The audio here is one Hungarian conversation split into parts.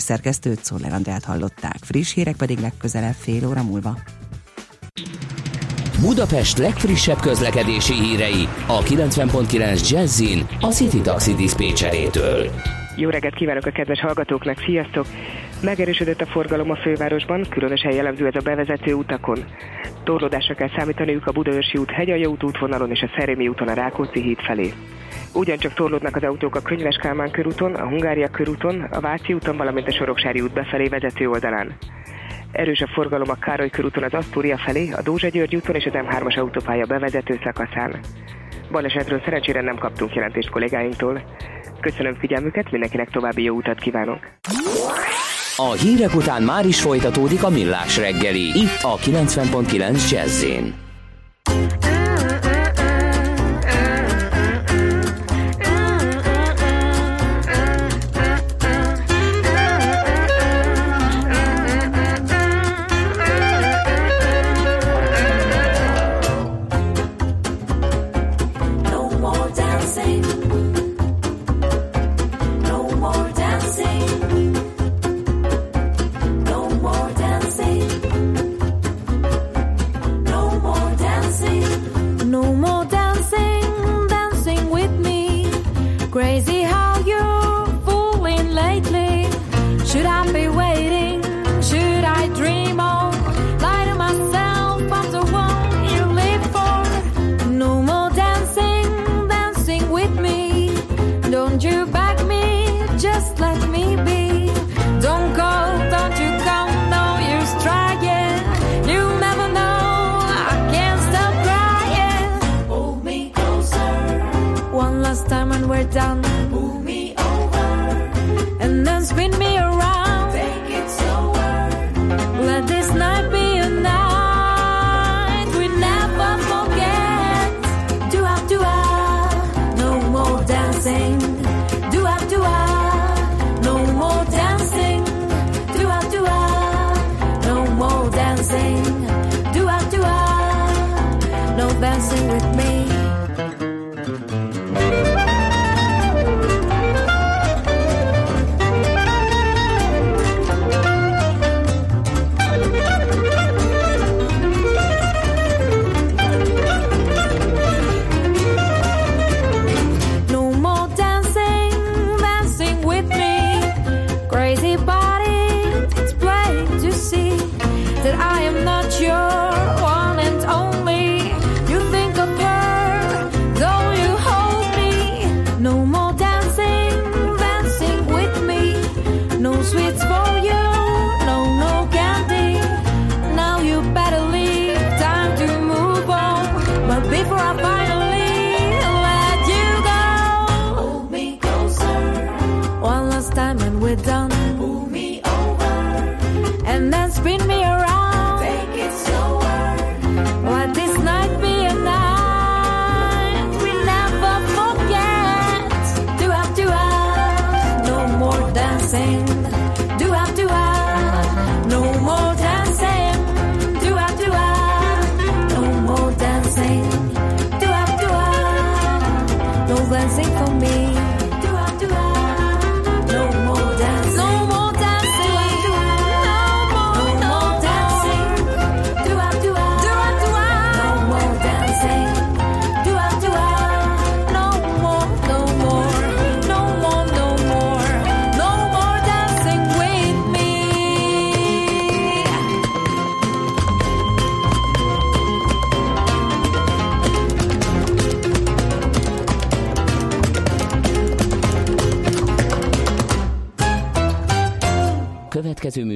szerkesztőt Szoller Andrát hallották. Friss hírek pedig legközelebb fél óra múlva. Budapest legfrissebb közlekedési hírei a 90.9 Jazzin a City Taxi Dispécsejétől. Jó reggelt kívánok a kedves hallgatóknak, sziasztok! Megerősödött a forgalom a fővárosban, különösen jellemző ez a bevezető utakon. Torlódásra kell számítaniuk a Budaörsi út, Hegyalja út útvonalon és a Szerémi úton a Rákóczi híd felé. Ugyancsak torlódnak az autók a Könyves Kálmán körúton, a Hungária körúton, a Váci úton, valamint a Soroksári út befelé vezető oldalán. Erős a forgalom a Károly körúton az Asztória felé, a Dózsa György úton és az M3-as autópálya bevezető szakaszán. Balesetről szerencsére nem kaptunk jelentést kollégáinktól. Köszönöm figyelmüket, mindenkinek további jó utat kívánok! A hírek után már is folytatódik a millás reggeli, itt a 90.9 jazz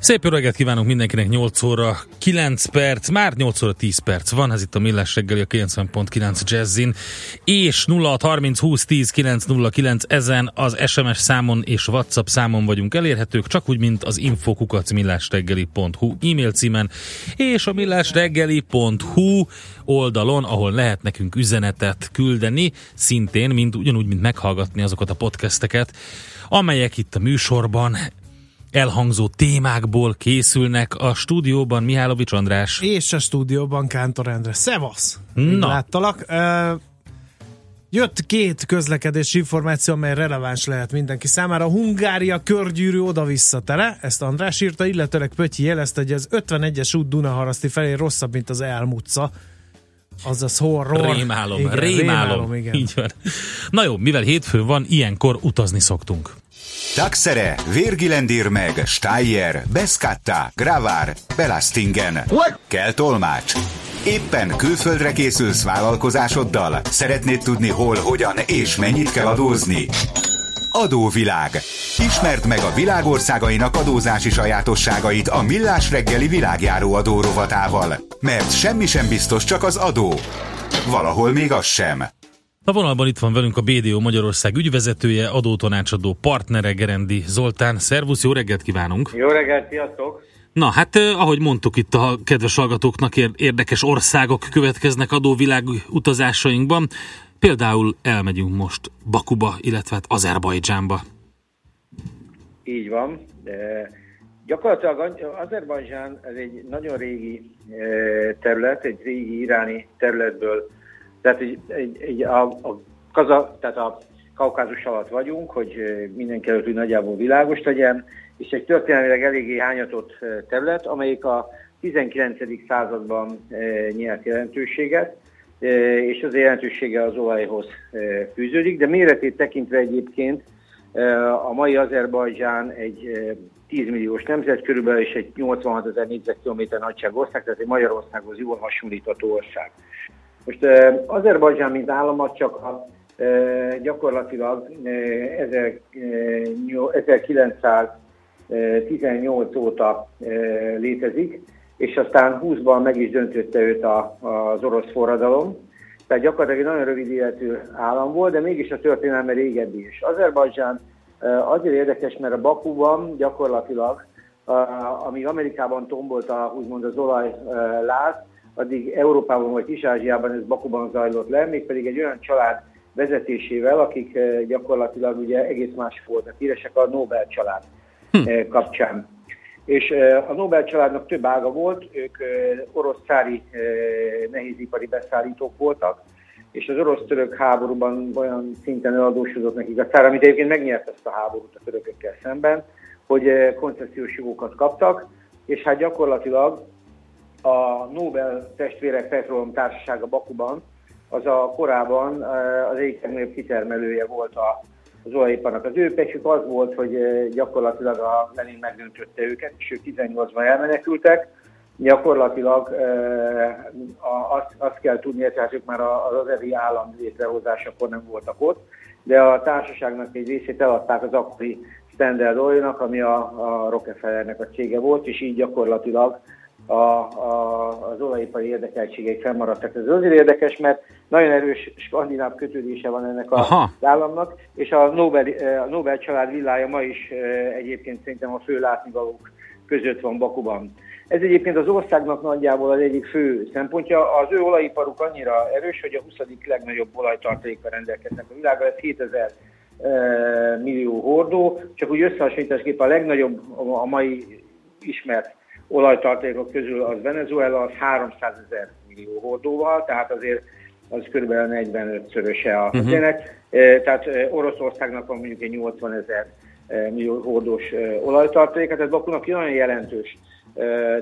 Szép öreget kívánunk mindenkinek 8 óra 9 perc, már 8 óra 10 perc van, ez itt a Millás reggeli a 90.9 Jazzin, és 0630 20 10 909 ezen az SMS számon és WhatsApp számon vagyunk elérhetők, csak úgy, mint az infokukacmillásreggeli.hu e-mail címen, és a millásreggeli.hu oldalon, ahol lehet nekünk üzenetet küldeni, szintén, mint, ugyanúgy, mint meghallgatni azokat a podcasteket, amelyek itt a műsorban elhangzó témákból készülnek a stúdióban Mihálovics András. És a stúdióban Kántor Endre. Szevasz! Na. Láttalak. Uh, jött két közlekedési információ, amely releváns lehet mindenki számára. A Hungária körgyűrű oda-vissza tele, ezt András írta, illetőleg Pötyi jelezte, hogy az 51-es út Dunaharaszti felé rosszabb, mint az Elm utca. Azaz horror. Rémálom, igen, rémálom. rémálom igen. Így van. Na jó, mivel hétfőn van, ilyenkor utazni szoktunk. Taxere, Virgilendir meg, Steyer, Beskatta, Gravár, Belastingen. Kell tolmács. Éppen külföldre készülsz vállalkozásoddal? Szeretnéd tudni hol, hogyan és mennyit kell adózni? Adóvilág. Ismerd meg a világországainak adózási sajátosságait a Millás reggeli világjáró adó rovatával. Mert semmi sem biztos, csak az adó. Valahol még az sem. A vonalban itt van velünk a BDO Magyarország ügyvezetője, adótanácsadó partnere Gerendi Zoltán. Szervusz, jó reggelt kívánunk! Jó reggelt, sziasztok! Na hát, ahogy mondtuk itt a kedves hallgatóknak, ér- érdekes országok következnek adóvilág utazásainkban. Például elmegyünk most Bakuba, illetve hát Azerbajdzsánba. Így van. De gyakorlatilag Azerbajdzsán ez egy nagyon régi terület, egy régi iráni területből, tehát egy, egy, egy a, a, kaza, tehát a kaukázus alatt vagyunk, hogy mindenki előtt nagyjából világos legyen, és egy történelmileg eléggé hányatott terület, amelyik a 19. században nyert jelentőséget, és az jelentősége az olajhoz fűződik, de méretét tekintve egyébként a mai Azerbajdzsán egy 10 milliós nemzet, körülbelül is egy 86 ezer négyzetkilométer nagyság tehát egy Magyarországhoz jól hasonlítható ország. Most Azerbajdzsán, mint állam, az csak a, gyakorlatilag 1918 óta létezik, és aztán 20-ban meg is döntötte őt az orosz forradalom. Tehát gyakorlatilag egy nagyon rövid életű állam volt, de mégis a történelme régebbi is. Azerbajdzsán azért érdekes, mert a Bakuban gyakorlatilag, amíg Amerikában tombolt a, úgymond az olajláz, addig Európában vagy Kis-Ázsiában ez Bakuban zajlott le, mégpedig egy olyan család vezetésével, akik gyakorlatilag ugye egész más voltak, híresek a Nobel család hm. kapcsán. És a Nobel családnak több ága volt, ők orosz szári nehézipari beszállítók voltak, és az orosz-török háborúban olyan szinten eladósodott nekik a szár, amit egyébként megnyert ezt a háborút a törökökkel szemben, hogy koncesziós jogokat kaptak, és hát gyakorlatilag a Nobel testvérek Petroleum Társasága Bakuban, az a korában az egyik legnagyobb kitermelője volt a, az olajiparnak. Az ő pecsük az volt, hogy gyakorlatilag a Lenin megdöntötte őket, és ők 18-ban elmenekültek. Gyakorlatilag azt, azt kell tudni, tehát ők már az azeri állam létrehozásakor nem voltak ott, de a társaságnak egy részét eladták az akkori Standard Oil-nak, ami a, a Rockefellernek a cége volt, és így gyakorlatilag a, a, az olajipari érdekeltségek fennmaradtak. Ez azért érdekes, mert nagyon erős skandináv kötődése van ennek a Aha. államnak, és a Nobel, a Nobel család villája ma is egyébként szerintem a fő látnivalók között van Bakuban. Ez egyébként az országnak nagyjából az egyik fő szempontja. Az ő olajiparuk annyira erős, hogy a 20. legnagyobb olajtartalékkal rendelkeznek a világon, ez 7000 millió hordó, csak úgy összehasonlításképpen a legnagyobb a mai ismert olajtartalékok közül az Venezuela, az 300 ezer millió hordóval, tehát azért az kb. 45-szöröse a uh-huh. ennek. Tehát Oroszországnak van mondjuk egy 80 ezer millió hordós olajtartalék, tehát Bakunak nagyon jelentős,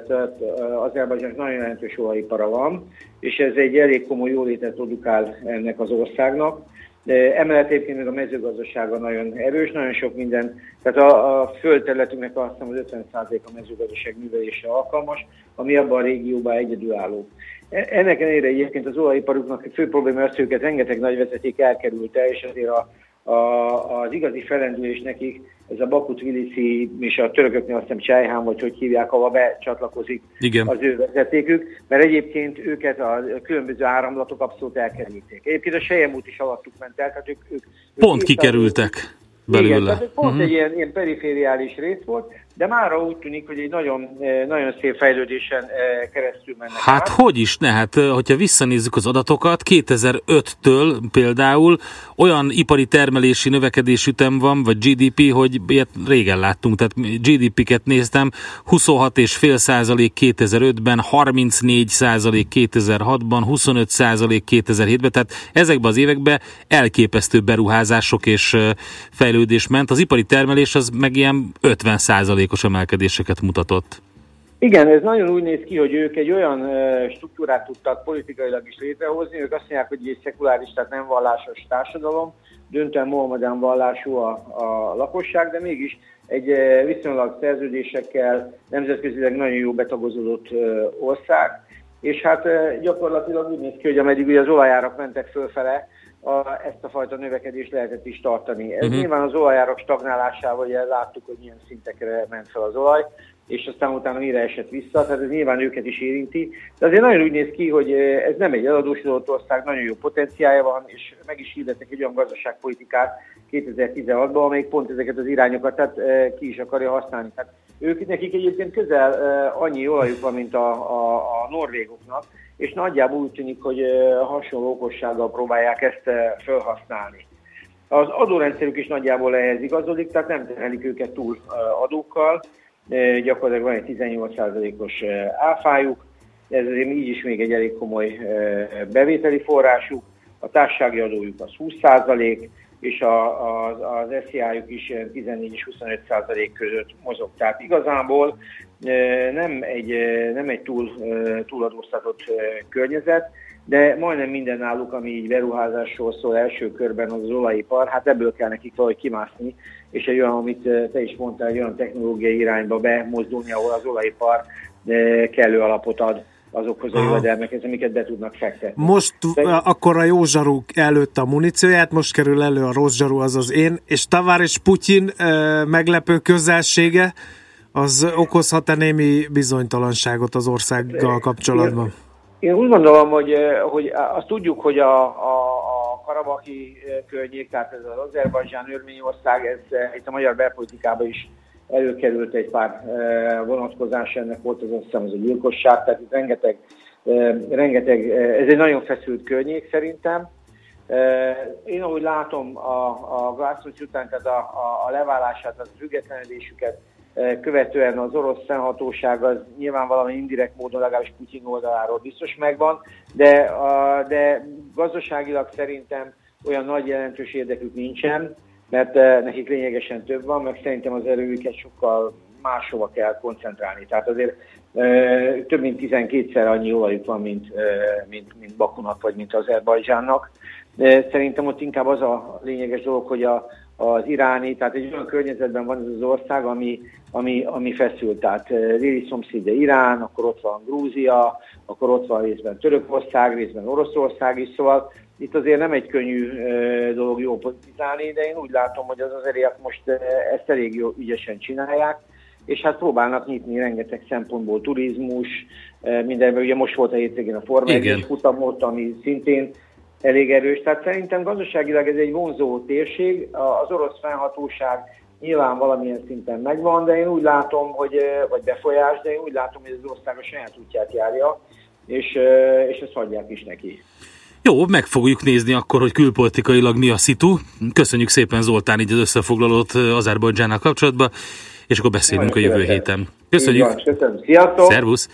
tehát Azerbajdzsánnak nagyon jelentős olajipara van, és ez egy elég komoly jólétet produkál ennek az országnak. Emellett egyébként még a mezőgazdasága nagyon erős, nagyon sok minden, tehát a, a földterületünknek azt hiszem az 50% a mezőgazdaság művelése alkalmas, ami abban a régióban egyedülálló. Ennek ellenére egyébként az olajiparuknak a fő probléma az, hogy őket rengeteg nagy vezeték elkerülte, és azért a, a, az igazi felendülés nekik ez a Bakut Vilisi és a törököknél azt hiszem Csejhán, vagy hogy hívják, ahol becsatlakozik Igen. az ő vezetékük, mert egyébként őket a különböző áramlatok abszolút elkerülték. Egyébként a Sejem út is alattuk ment el, tehát ők, ők, ők Pont kikerültek belőle. Igen, tehát pont uh-huh. egy ilyen, ilyen perifériális rész volt, de már úgy tűnik, hogy egy nagyon, eh, nagyon szép fejlődésen eh, keresztül mennek. Hát át. hogy is ne? Hát, eh, hogyha visszanézzük az adatokat, 2005-től például olyan ipari termelési növekedés ütem van, vagy GDP, hogy ilyet régen láttunk, tehát GDP-ket néztem, 26,5 százalék 2005-ben, 34 százalék 2006-ban, 25 százalék 2007-ben, tehát ezekben az években elképesztő beruházások és fejlődés ment. Az ipari termelés az meg ilyen 50 százalék százalékos emelkedéseket mutatott. Igen, ez nagyon úgy néz ki, hogy ők egy olyan struktúrát tudtak politikailag is létrehozni, ők azt mondják, hogy egy szekuláris, tehát nem vallásos társadalom, döntően mohamedán vallású a, a lakosság, de mégis egy viszonylag szerződésekkel nemzetközileg nagyon jó betagozódott ország, és hát gyakorlatilag úgy néz ki, hogy ameddig ugye az olajárak mentek fölfele, a, ezt a fajta növekedést lehetett is tartani. Ez uh-huh. nyilván az olajárak stagnálásával ugye láttuk, hogy milyen szintekre ment fel az olaj, és aztán utána mire esett vissza, tehát ez nyilván őket is érinti. De azért nagyon úgy néz ki, hogy ez nem egy eladósodott ország, nagyon jó potenciája van, és meg is hirdettek egy olyan gazdaságpolitikát 2016-ban, amelyik pont ezeket az irányokat tehát, ki is akarja használni. Tehát ők nekik egyébként közel annyi olajuk van, mint a, a, a norvégoknak, és nagyjából úgy tűnik, hogy hasonló okossággal próbálják ezt felhasználni. Az adórendszerük is nagyjából ehhez igazodik, tehát nem terhelik őket túl adókkal, gyakorlatilag van egy 18%-os áfájuk, ez azért így is még egy elég komoly bevételi forrásuk, a társasági adójuk az 20%, és a, az, az SZIA-juk is 14 és 25 százalék között mozog. Tehát igazából nem egy, nem egy túl, túladóztatott környezet, de majdnem minden náluk, ami így beruházásról szól első körben az, olajipar, hát ebből kell nekik valahogy kimászni, és egy olyan, amit te is mondtál, egy olyan technológiai irányba bemozdulni, ahol az olajipar kellő alapot ad azokhoz a jövedelmekhez, amiket be tudnak fektetni. Most De... akkor a jó zsarú előtt a munícióját, most kerül elő a rossz zsarú, az az én, és Tavár és Putyin meglepő közelsége, az okozhat-e némi bizonytalanságot az országgal kapcsolatban? Én, én úgy gondolom, hogy, hogy azt tudjuk, hogy a, a, a karabaki környék, tehát ez az Azerbajdzsán, Örményország, ez itt a magyar belpolitikában is előkerült egy pár vonatkozás, ennek volt az azt hiszem az a gyilkosság, tehát itt rengeteg, rengeteg, ez egy nagyon feszült környék szerintem. Én ahogy látom a, a Glassnoots után, tehát a, a, a leválását, a függetlenedésüket, követően az orosz szenhatóság az nyilván valami indirekt módon legalábbis Putyin oldaláról biztos megvan, de, a, de gazdaságilag szerintem olyan nagy jelentős érdekük nincsen, mert nekik lényegesen több van, meg szerintem az erőüket sokkal máshova kell koncentrálni. Tehát azért több mint 12-szer annyi olajuk van, mint, mint, mint Bakunak, vagy mint Azerbajdzsánnak. Szerintem ott inkább az a lényeges dolog, hogy a, az iráni, tehát egy olyan környezetben van ez az ország, ami, ami, ami feszült. Tehát déli szomszédja Irán, akkor ott van Grúzia, akkor ott van részben Törökország, részben Oroszország is, szóval itt azért nem egy könnyű dolog jó politizálni, de én úgy látom, hogy az azeriek most ezt elég jó, ügyesen csinálják, és hát próbálnak nyitni rengeteg szempontból turizmus, mindenben, ugye most volt a hétvégén a Forma 1 futamot, ami szintén elég erős. Tehát szerintem gazdaságilag ez egy vonzó térség, az orosz fennhatóság nyilván valamilyen szinten megvan, de én úgy látom, hogy, vagy befolyás, de én úgy látom, hogy az ország a saját útját járja, és, és ezt hagyják is neki. Jó, meg fogjuk nézni akkor, hogy külpolitikailag mi a szitu. Köszönjük szépen Zoltán így az összefoglalót Azerbajdzsánnal kapcsolatban, és akkor beszélünk Nagyon a jövő héten. Köszönjük. Szervusz.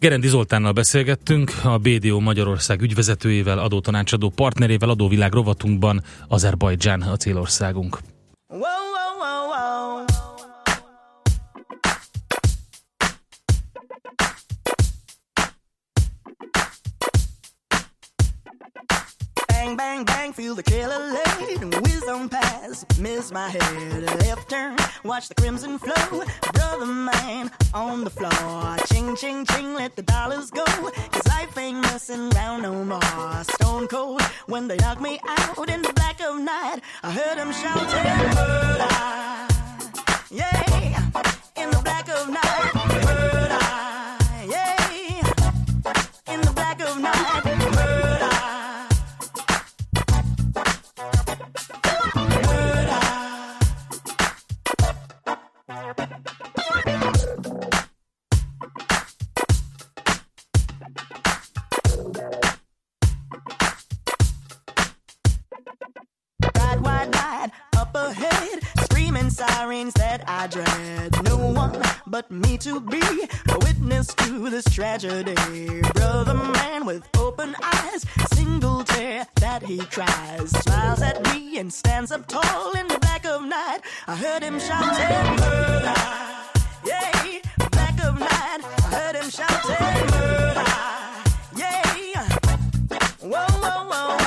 Gerendi Zoltánnal beszélgettünk, a BDO Magyarország ügyvezetőjével, adótanácsadó partnerével, adóvilág rovatunkban Azerbajdzsán a célországunk. Bang, bang, feel the killer and whiz on past. Miss my head, left turn, watch the crimson flow. Brother man on the floor, ching Ching, ching, let the dollars go. Cause life ain't messing around no more. Stone cold when they knock me out in the black of night. I heard them shouting. Yeah, that I dread. No one but me to be a witness to this tragedy. Brother man with open eyes, single tear that he cries, smiles at me and stands up tall in the black of night. I heard him shouting murder, yeah, black of night. I heard him shouting murder. Whoa, whoa, whoa, whoa,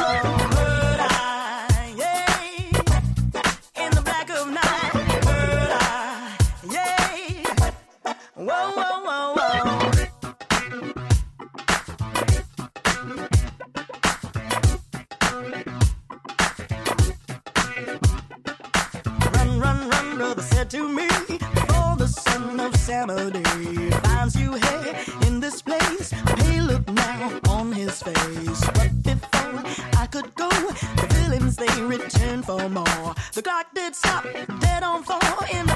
Samadhi finds you here in this place. Hey, look now on his face. But before I could go, the villains they returned for more. The clock did stop, dead on four in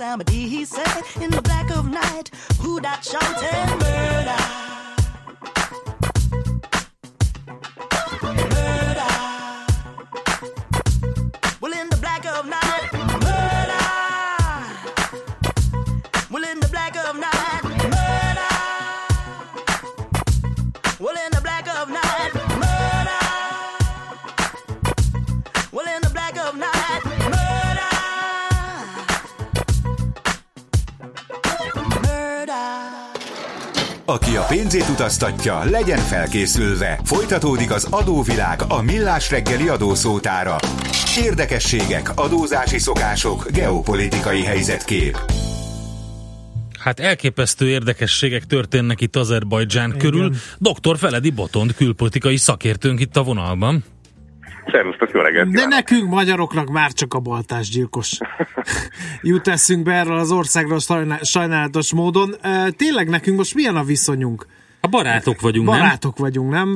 a he said, in the black of night. Who that shouted? Murder. Utaztatja, legyen felkészülve. Folytatódik az adóvilág a millás reggeli adószótára. Érdekességek, adózási szokások, geopolitikai helyzetkép. Hát elképesztő érdekességek történnek itt Azerbajdzsán körül. Dr. Feledi Botond külpolitikai szakértőnk itt a vonalban. Szervusztok, jó reggelt De kívánok! nekünk magyaroknak már csak a baltásgyilkos jut eszünk be erről az országról sajnál- sajnálatos módon. Tényleg nekünk most milyen a viszonyunk? A barátok vagyunk, nem? Barátok vagyunk, nem?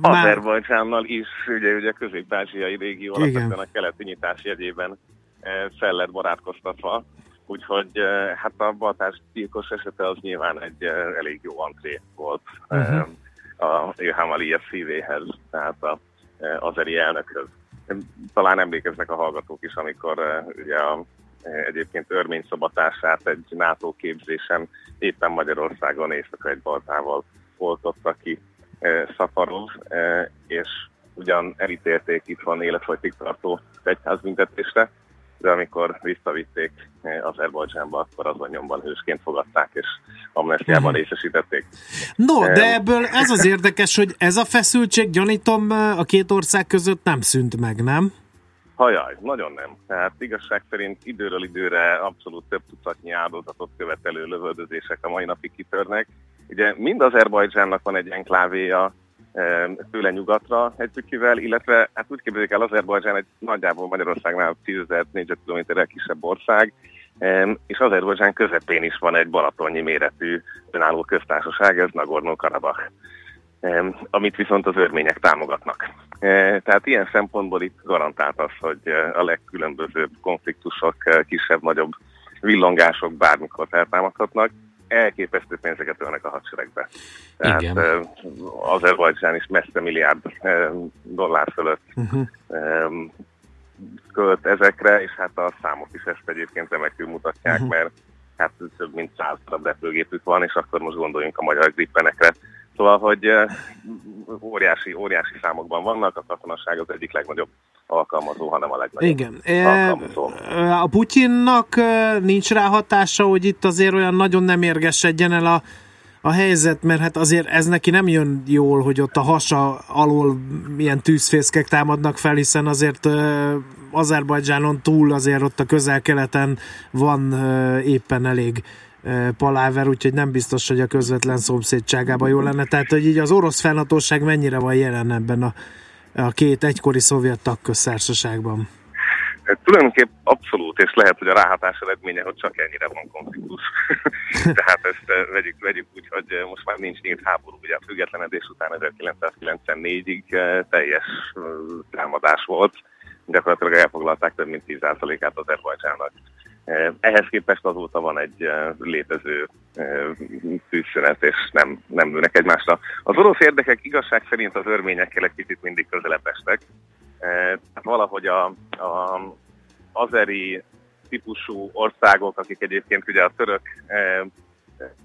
Már, Azerbajdzsánnal is, ugye, ugye a közép-ázsiai régió alapvetően a keleti nyitás jegyében eh, fel lett barátkoztatva, úgyhogy eh, hát a baltás gyilkos esete az nyilván egy eh, elég jó antré volt uh-huh. a Ilham Aliyev szívéhez, tehát a eh, azeri elnökhöz. Talán emlékeznek a hallgatók is, amikor ugye a egyébként örmény szobatását egy NATO képzésen éppen Magyarországon éjszaka egy baltával oltotta ki eh, Szafarov, eh, és ugyan elítélték itt van életfogytig tartó egyházbüntetésre, de amikor visszavitték eh, Azerbajdzsánba, akkor azon nyomban hősként fogadták, és amnestiában Mhm. részesítették. No, de ebből ez az érdekes, hogy ez a feszültség, gyanítom, a két ország között nem szűnt meg, nem? Hajaj, nagyon nem. Tehát igazság szerint időről időre abszolút több tucatnyi áldozatot követelő lövöldözések a mai napig kitörnek. Ugye mind Azerbajdzsánnak van egy enklávéja eh, tőle nyugatra egy pickivel, illetve hát úgy képzeljék el, Azerbajdzsán egy nagyjából Magyarországnál 10 ezer négyzetkilométerrel kisebb ország, és Azerbajdzsán közepén is van egy balatonnyi méretű önálló köztársaság, ez Nagorno-Karabakh amit viszont az örmények támogatnak. E, Tehát ilyen szempontból itt garantált az, hogy e, a legkülönbözőbb konfliktusok, kisebb-nagyobb villongások bármikor feltámadhatnak. Elképesztő pénzeket ölnek a hadseregbe. Tehát Igen. uh, Azerbajdzsán is messze milliárd uh, dollár fölött Uh-huh. um, költ ezekre, és hát a számok is ezt egyébként remekül mutatják, Mhm. mert hát több mint száz darab repülgépük van, és akkor most gondoljunk a magyar grippenekre. Szóval, hogy eh, óriási, óriási számokban vannak, a katonaság az egyik legnagyobb alkalmazó, hanem a legnagyobb Igen. E, alkalmazó. A Putyinnak nincs rá hatása, hogy itt azért olyan nagyon nem érgessedjen el a, a helyzet, mert hát azért ez neki nem jön jól, hogy ott a hasa alól milyen tűzfészkek támadnak fel, hiszen azért Azerbajdzsánon túl azért ott a közel-keleten van éppen elég paláver, úgyhogy nem biztos, hogy a közvetlen szomszédságában jó lenne. Tehát, hogy így az orosz fennhatóság mennyire van jelen ebben a, a két egykori szovjet tagköztársaságban. Hát Tulajdonképp abszolút, és lehet, hogy a ráhatás eredménye, hogy csak ennyire van konfliktus. Tehát ezt vegyük, vegyük úgy, hogy most már nincs nyílt háború, ugye a függetlenedés után 1994-ig eh, teljes támadás volt, gyakorlatilag elfoglalták több mint 10%-át Azerbajdzsának. Eh, Ehhez képest azóta van egy eh, létező eh, tűzszünet, és nem, nem lőnek egymásra. Az orosz érdekek igazság szerint az örményekkel egy kicsit mindig közelebb estek, Eh, valahogy a, a azeri típusú országok, akik egyébként ugye a török, eh,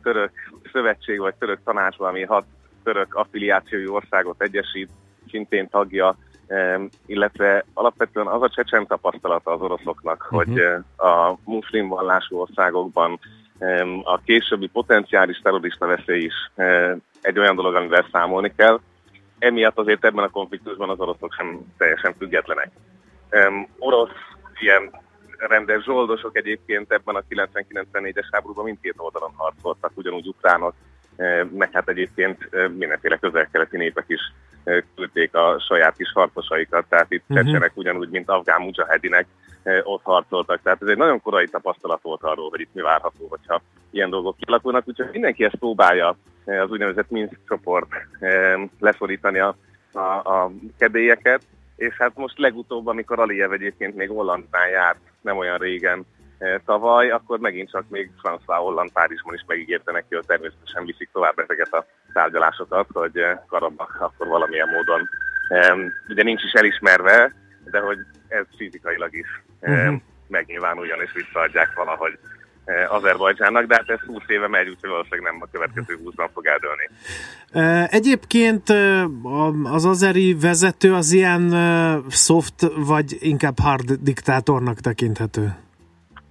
török szövetség vagy török tanács, ami hat török affiliációjú országot egyesít, szintén tagja, eh, illetve alapvetően az a csecsen tapasztalata az oroszoknak, uh-huh. hogy eh, a muszlim vallású országokban a későbbi potenciális terrorista veszély is eh, egy olyan dolog, amivel számolni kell, emiatt azért ebben a konfliktusban az oroszok sem teljesen függetlenek. Orosz ilyen rendes zsoldosok egyébként ebben a 90-94-es háborúban mindkét oldalon harcoltak, ugyanúgy ukránok, eh, meg hát egyébként mindenféle közel-keleti népek is küldték a saját kis harcosaikat, tehát itt Mhm. uh-huh. úgy ugyanúgy, mint afgán mujahedinek ott harcoltak. Tehát ez egy nagyon korai tapasztalat volt arról, hogy itt mi várható, hogyha ilyen dolgok kialakulnak, úgyhogy mindenki ezt próbálja az úgynevezett Minsk csoport leszorítani a, a, a kedélyeket, és hát most legutóbb, amikor Aliyev egyébként még Hollandnál járt, nem olyan régen tavaly, akkor megint csak még François Holland Párizsban is megígérte neki, hogy természetesen viszik tovább ezeket a tárgyalásokat, hogy eh, Karabakh akkor valamilyen módon ugye nincs is elismerve, de hogy ez fizikailag is Mhm. megnyilvánuljon és visszaadják valahogy eh, Azerbajdzsának, de hát ez 20 éve megy, úgyhogy valószínűleg nem a következő 20-ban fog eldőlni. E, Egyébként az azeri vezető az ilyen soft vagy inkább hard diktátornak tekinthető.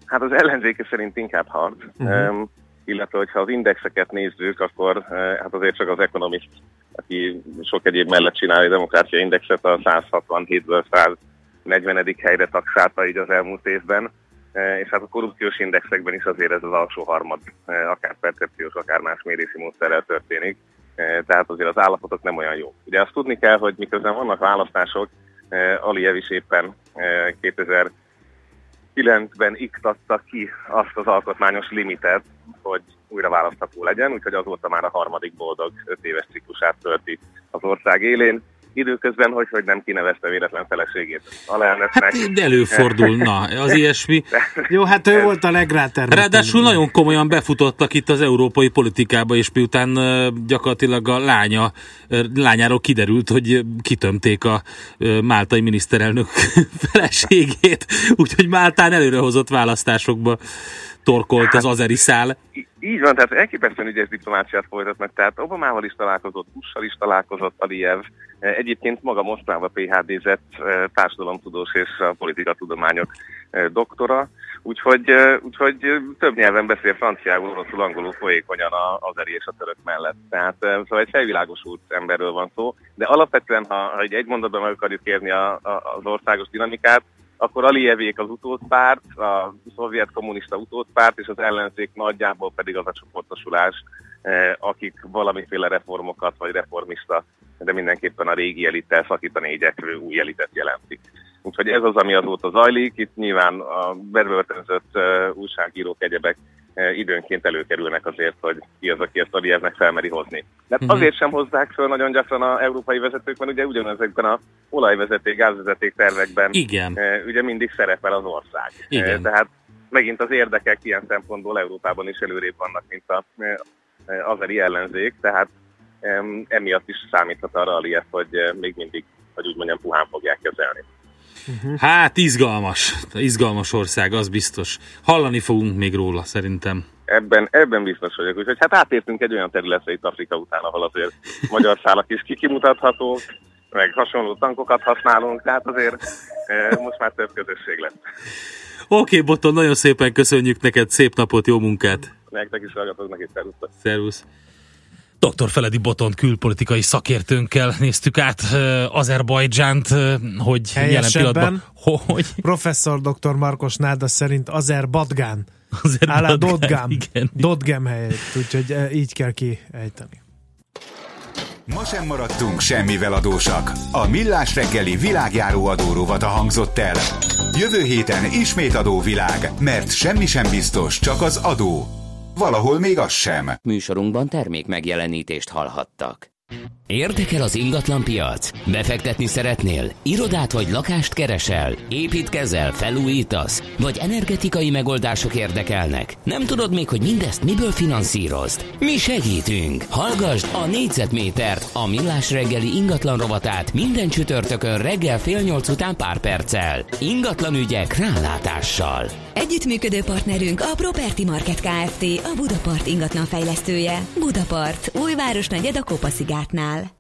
Hát az ellenzéke szerint inkább hard, uh-huh. um, illetve hogyha az indexeket nézzük, akkor uh, hát azért csak az Economist, aki sok egyéb mellett csinálja a demokrácia indexet, a 167-ből 140. helyre taxálta így az elmúlt évben, Uh, és hát a korrupciós indexekben is azért ez az alsó harmad, uh, akár percepciós, akár más mérési módszerrel történik, tehát azért az állapotok nem olyan jó. Ugye azt tudni kell, hogy miközben vannak választások, Aliyev is éppen uh, 2000 9-ben iktatta ki azt az alkotmányos limitet, hogy újra választható legyen, úgyhogy azóta már a harmadik boldog öt éves ciklusát tölti az ország élén. Időközben, hogy, hogy nem kinevezte véletlen feleségét alelnöknek. Hát de előfordul, na, az ilyesmi. Jó, hát ő volt a legrátermetőbb. Ráadásul nagyon komolyan befutottak itt az európai politikába, és miután gyakorlatilag a lánya, lányáról kiderült, hogy kitömték a máltai miniszterelnök feleségét, úgyhogy Máltán előrehozott választásokba torkolt az azeri szál. Így van, tehát elképesztően ügyes diplomáciát folytatnak, tehát Obamával is találkozott, Bussal is találkozott Aliyev, Eh, egyébként maga Moszkvába PHD-zett eh, társadalomtudós és a politikatudományok eh, doktora, úgyhogy, úgyhogy több nyelven beszél franciául, oroszul, angolul folyékonyan az eri és a török mellett. Tehát eh, szóval egy felvilágosult emberről van szó, de alapvetően, ha, ha egy, mondatban meg akarjuk érni a, a, az országos dinamikát, akkor Aliyevék az utódpárt, a szovjet kommunista utódpárt, és az ellenzék nagyjából pedig az a csoportosulás, eh, akik valamiféle reformokat, vagy reformista, de mindenképpen a régi elittel szakítani igyekvő új elitet jelentik. Úgyhogy ez az, ami azóta zajlik. Itt nyilván a bevörtönzött uh, újságírók, egyebek időnként előkerülnek azért, hogy ki az, aki ezt Aliyevnek felmeri hozni. De Mhm. azért sem hozzák föl nagyon gyakran a európai vezetők, mert ugye ugyanezekben a olajvezeték, gázvezeték tervekben Igen. uh, ugye mindig szerepel az ország. Igen. Uh, tehát megint az érdekek ilyen szempontból Európában is előrébb vannak, mint a, azeri ellenzék, tehát emiatt is számíthat arra a Liet, hogy még mindig, hogy úgy mondjam, puhán fogják kezelni. Uh-huh. Hát izgalmas, izgalmas ország, az biztos. Hallani fogunk még róla, szerintem. Ebben, ebben biztos vagyok. Úgyhogy hát átértünk egy olyan területre itt Afrika után, ahol azért magyar szálak is kikimutathatók, meg hasonló tankokat használunk, tehát azért e, most már több közösség lett. Oké, okay, Boton, nagyon szépen köszönjük neked, szép napot, jó munkát! Nektek is hallgatok, és szervusz! Szervusz! Dr. Feledi Botont külpolitikai szakértőnkkel néztük át uh, Azerbajdzsánt, uh, hogy jelen pillanatban... Hogy? Professzor dr. Markos Náda szerint Azerbadgán. Azerbadgán, Dodgám. Igen. Dodgám helyett, úgyhogy uh, így kell kiejteni. Ma sem maradtunk semmivel adósak. A Millás reggeli világjáró adóróvata hangzott el. Jövő héten ismét adóvilág, mert semmi sem biztos, csak az adó. Valahol még az sem. Műsorunkban termék megjelenítést hallhattak. Érdekel az ingatlan piac? Befektetni szeretnél? Irodát vagy lakást keresel? Építkezel, felújítasz? Vagy energetikai megoldások érdekelnek? Nem tudod még, hogy mindezt miből finanszírozd? Mi segítünk! Hallgassd a négyzetmétert, a millás reggeli ingatlan rovatát minden csütörtökön reggel fél nyolc után pár perccel. Ingatlan ügyek rálátással. Együttműködő partnerünk a Property Market Kft. a Budapart ingatlan fejlesztője. Budapart, újváros negyed a Kopaszigátnál.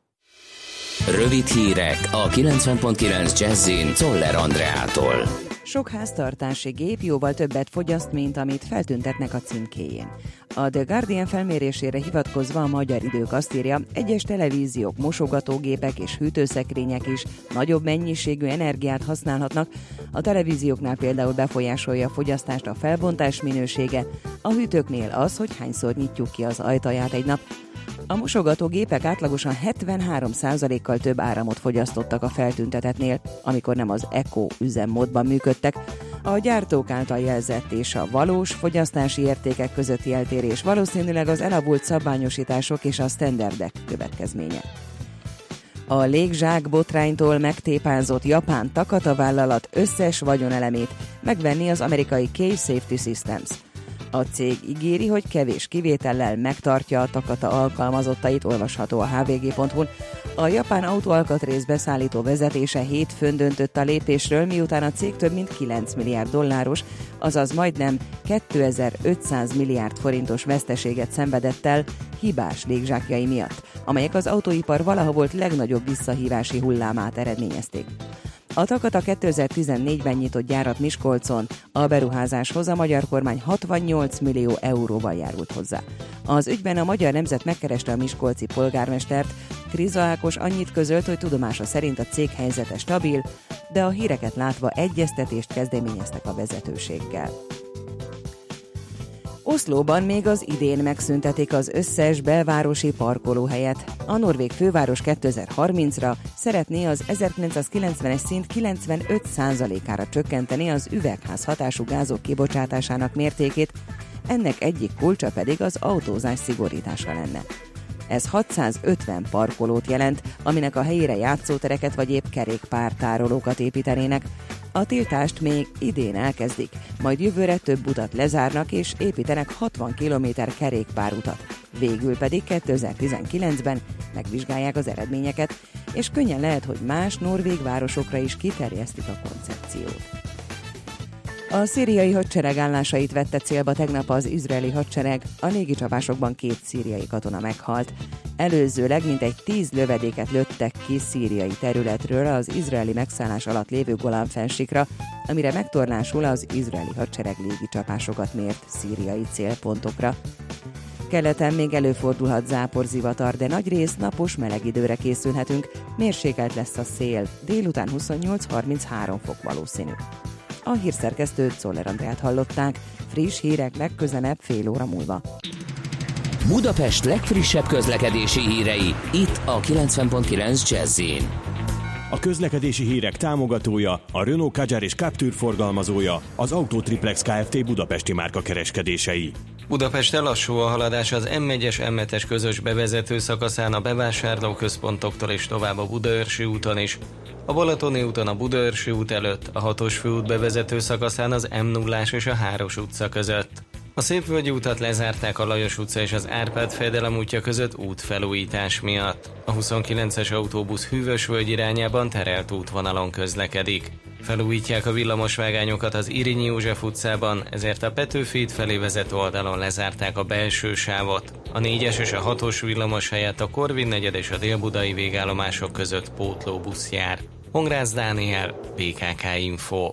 Rövid hírek a 90.9 Jazzin Toller Andreától. Sok háztartási gép jóval többet fogyaszt, mint amit feltüntetnek a címkéjén. A The Guardian felmérésére hivatkozva a magyar idők azt írja, egyes televíziók, mosogatógépek és hűtőszekrények is nagyobb mennyiségű energiát használhatnak. A televízióknál például befolyásolja a fogyasztást a felbontás minősége, a hűtőknél az, hogy hányszor nyitjuk ki az ajtaját egy nap, a mosogatógépek átlagosan 73%-kal több áramot fogyasztottak a feltüntetetnél, amikor nem az Eco üzemmódban működtek. A gyártók által jelzett és a valós fogyasztási értékek közötti eltérés valószínűleg az elavult szabványosítások és a standardek következménye. A légzsák botránytól megtépázott japán Takata vállalat összes vagyonelemét megvenni az amerikai Cave Safety Systems – a cég ígéri, hogy kevés kivétellel megtartja a Takata alkalmazottait, olvasható a hvg.hu-n. A japán autóalkatrész beszállító vezetése hétfőn döntött a lépésről, miután a cég több mint 9 milliárd dolláros, azaz majdnem 2500 milliárd forintos veszteséget szenvedett el hibás légzsákjai miatt, amelyek az autóipar valaha volt legnagyobb visszahívási hullámát eredményezték. A Takata 2014-ben nyitott gyárat Miskolcon. A beruházáshoz a magyar kormány 68 millió euróval járult hozzá. Az ügyben a Magyar Nemzet megkereste a miskolci polgármestert. Kriza Ákos annyit közölt, hogy tudomása szerint a cég helyzete stabil, de a híreket látva egyeztetést kezdeményeztek a vezetőséggel. Oszlóban még az idén megszüntetik az összes belvárosi parkolóhelyet. A norvég főváros 2030-ra szeretné az 1990-es szint 95%-ára csökkenteni az üvegház hatású gázok kibocsátásának mértékét, ennek egyik kulcsa pedig az autózás szigorítása lenne. Ez 650 parkolót jelent, aminek a helyére játszótereket vagy épp kerékpártárolókat építenének. A tiltást még idén elkezdik, majd jövőre több utat lezárnak és építenek 60 km kerékpárutat. Végül pedig 2019-ben megvizsgálják az eredményeket, és könnyen lehet, hogy más norvég városokra is kiterjesztik a koncepciót. A szíriai hadsereg állásait vette célba tegnap az izraeli hadsereg, a légicsapásokban két szíriai katona meghalt. Előzőleg mintegy tíz lövedéket lőttek ki szíriai területről az izraeli megszállás alatt lévő Golán fensikra, amire megtornásul az izraeli hadsereg légicsapásokat mért szíriai célpontokra. Keleten még előfordulhat záporzivatar, de nagy rész napos meleg időre készülhetünk, mérsékelt lesz a szél, délután 28-33 fok valószínű. A hírszerkesztőt Szoller Andrát hallották. Friss hírek legközelebb fél óra múlva. Budapest legfrissebb közlekedési hírei, itt a 90.9 jazz A közlekedési hírek támogatója, a Renault Kadjar és Captur forgalmazója, az Autotriplex Kft. Budapesti márka kereskedései. Budapesten lassú a haladás az M1-es M7-es közös bevezető szakaszán a bevásárlóközpontoktól és tovább a Budaörsi úton is. A Balatoni úton a Budaörsi út előtt, a 6-os főút bevezető szakaszán az m 0 és a 3-os utca között. A Szépvölgyi utat lezárták a Lajos utca és az Árpád fejedelem útja között útfelújítás miatt. A 29-es autóbusz Hűvösvölgy irányában terelt útvonalon közlekedik. Felújítják a villamosvágányokat az Irinyi József utcában, ezért a Petőfi felé vezető oldalon lezárták a belső sávot. A 4-es és a 6-os villamos helyett a Korvin negyed és a délbudai végállomások között pótlóbusz jár. Hongrász Dániel, PKK Info.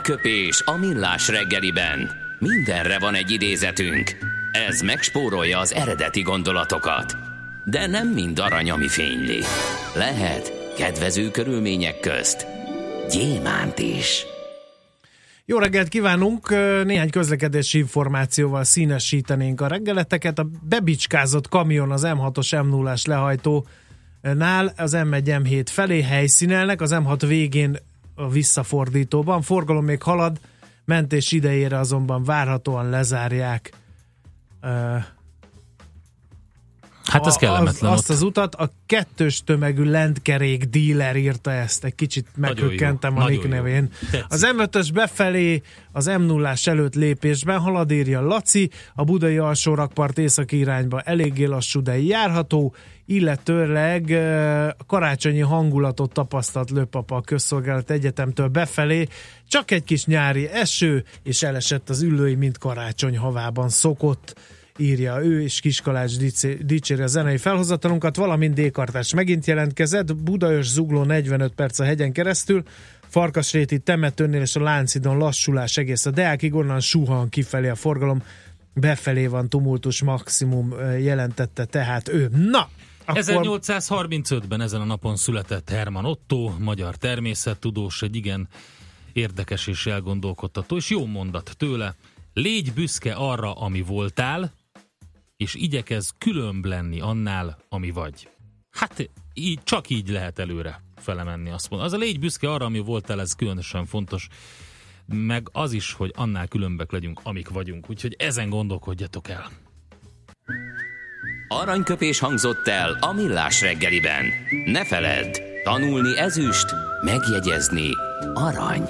Aranyköpés a millás reggeliben. Mindenre van egy idézetünk. Ez megspórolja az eredeti gondolatokat. De nem mind arany, ami fényli. Lehet kedvező körülmények közt gyémánt is. Jó reggelt kívánunk! Néhány közlekedési információval színesítenénk a reggeleteket. A bebicskázott kamion az M6-os M0-as lehajtó nál az M1 M7 felé helyszínelnek, az M6 végén a visszafordítóban. Forgalom még halad, mentés idejére azonban várhatóan lezárják Hát ez kellemetlen az, Azt az utat a kettős tömegű lentkerék díler írta ezt, egy kicsit meghökkentem a Nick nevén. Az M5-ös befelé az m 0 előtt lépésben halad írja Laci, a budai alsó rakpart északi irányba eléggé lassú, de járható, illetőleg karácsonyi hangulatot tapasztalt lőpapa a közszolgálat egyetemtől befelé, csak egy kis nyári eső, és elesett az ülői, mint karácsony havában szokott írja ő, és Kiskalács dicséri a zenei felhozatalunkat, valamint Dékartás megint jelentkezett, Budaörs zugló 45 perc a hegyen keresztül, Farkasréti temetőnél és a Láncidon lassulás egész a Deákig, onnan suhan kifelé a forgalom, befelé van tumultus maximum jelentette tehát ő. Na, akkor... 1835-ben ezen a napon született Herman Otto, magyar természettudós, egy igen érdekes és elgondolkodtató, és jó mondat tőle. Légy büszke arra, ami voltál, és igyekez különb lenni annál, ami vagy. Hát így, csak így lehet előre felemenni, azt mondom. Az a légy büszke arra, ami voltál, ez különösen fontos, meg az is, hogy annál különbek legyünk, amik vagyunk. Úgyhogy ezen gondolkodjatok el. Aranyköpés hangzott el a millás reggeliben. Ne feledd, tanulni ezüst, megjegyezni arany.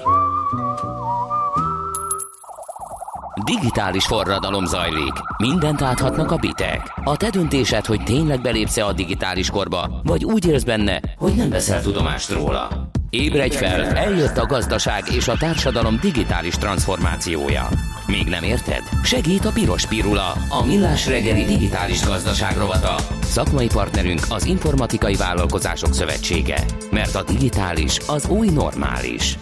Digitális forradalom zajlik. Mindent áthatnak a bitek. A te döntésed, hogy tényleg belépsz a digitális korba, vagy úgy érz benne, hogy nem veszel tudomást róla. Ébredj fel, eljött a gazdaság és a társadalom digitális transformációja. Még nem érted? Segít a Piros Pirula, a millás reggeli digitális gazdaság rovata. Szakmai partnerünk az Informatikai Vállalkozások Szövetsége. Mert a digitális az új normális.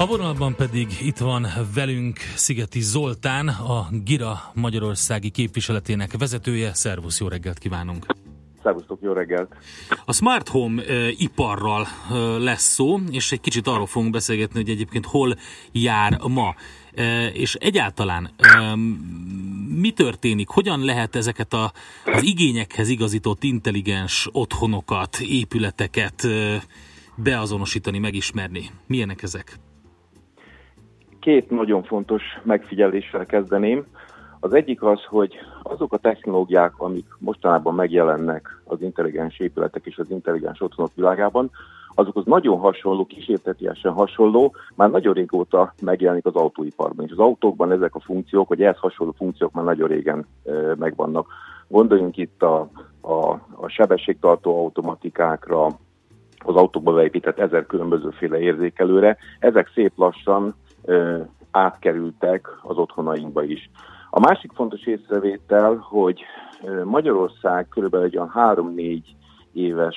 A vonalban pedig itt van velünk Szigeti Zoltán, a Gira Magyarországi képviseletének vezetője. Szervusz, jó reggelt kívánunk! Szervusztok, jó reggelt! A smart home e, iparral e, lesz szó, és egy kicsit arról fogunk beszélgetni, hogy egyébként hol jár ma. E, és egyáltalán e, mi történik, hogyan lehet ezeket a, az igényekhez igazított intelligens otthonokat, épületeket e, beazonosítani, megismerni? Milyenek ezek? Két nagyon fontos megfigyeléssel kezdeném. Az egyik az, hogy azok a technológiák, amik mostanában megjelennek az intelligens épületek és az intelligens otthonok világában, azokhoz nagyon hasonló, kísértetiesen hasonló, már nagyon régóta megjelenik az autóiparban. És az autókban ezek a funkciók, vagy ehhez hasonló funkciók már nagyon régen megvannak. Gondoljunk itt a, a, a sebességtartó automatikákra, az autókba beépített ezer különbözőféle érzékelőre. Ezek szép lassan átkerültek az otthonainkba is. A másik fontos észrevétel, hogy Magyarország körülbelül egy olyan 3-4 éves